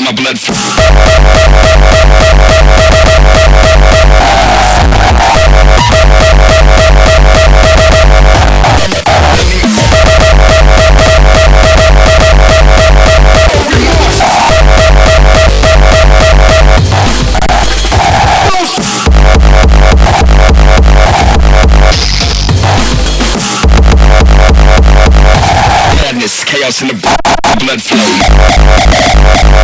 my blood. Madness, chaos in the blood flow.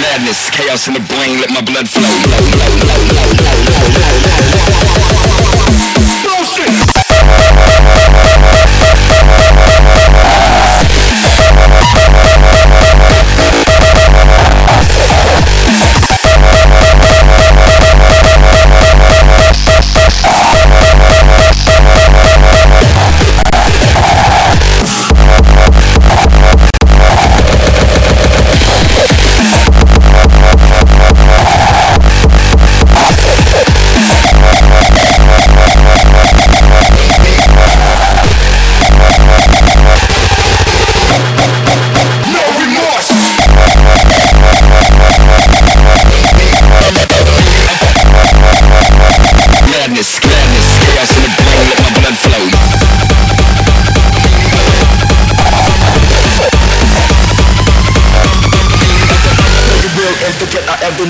Madness, chaos in the brain, let my blood flow. Bullshit. will ever get, I ever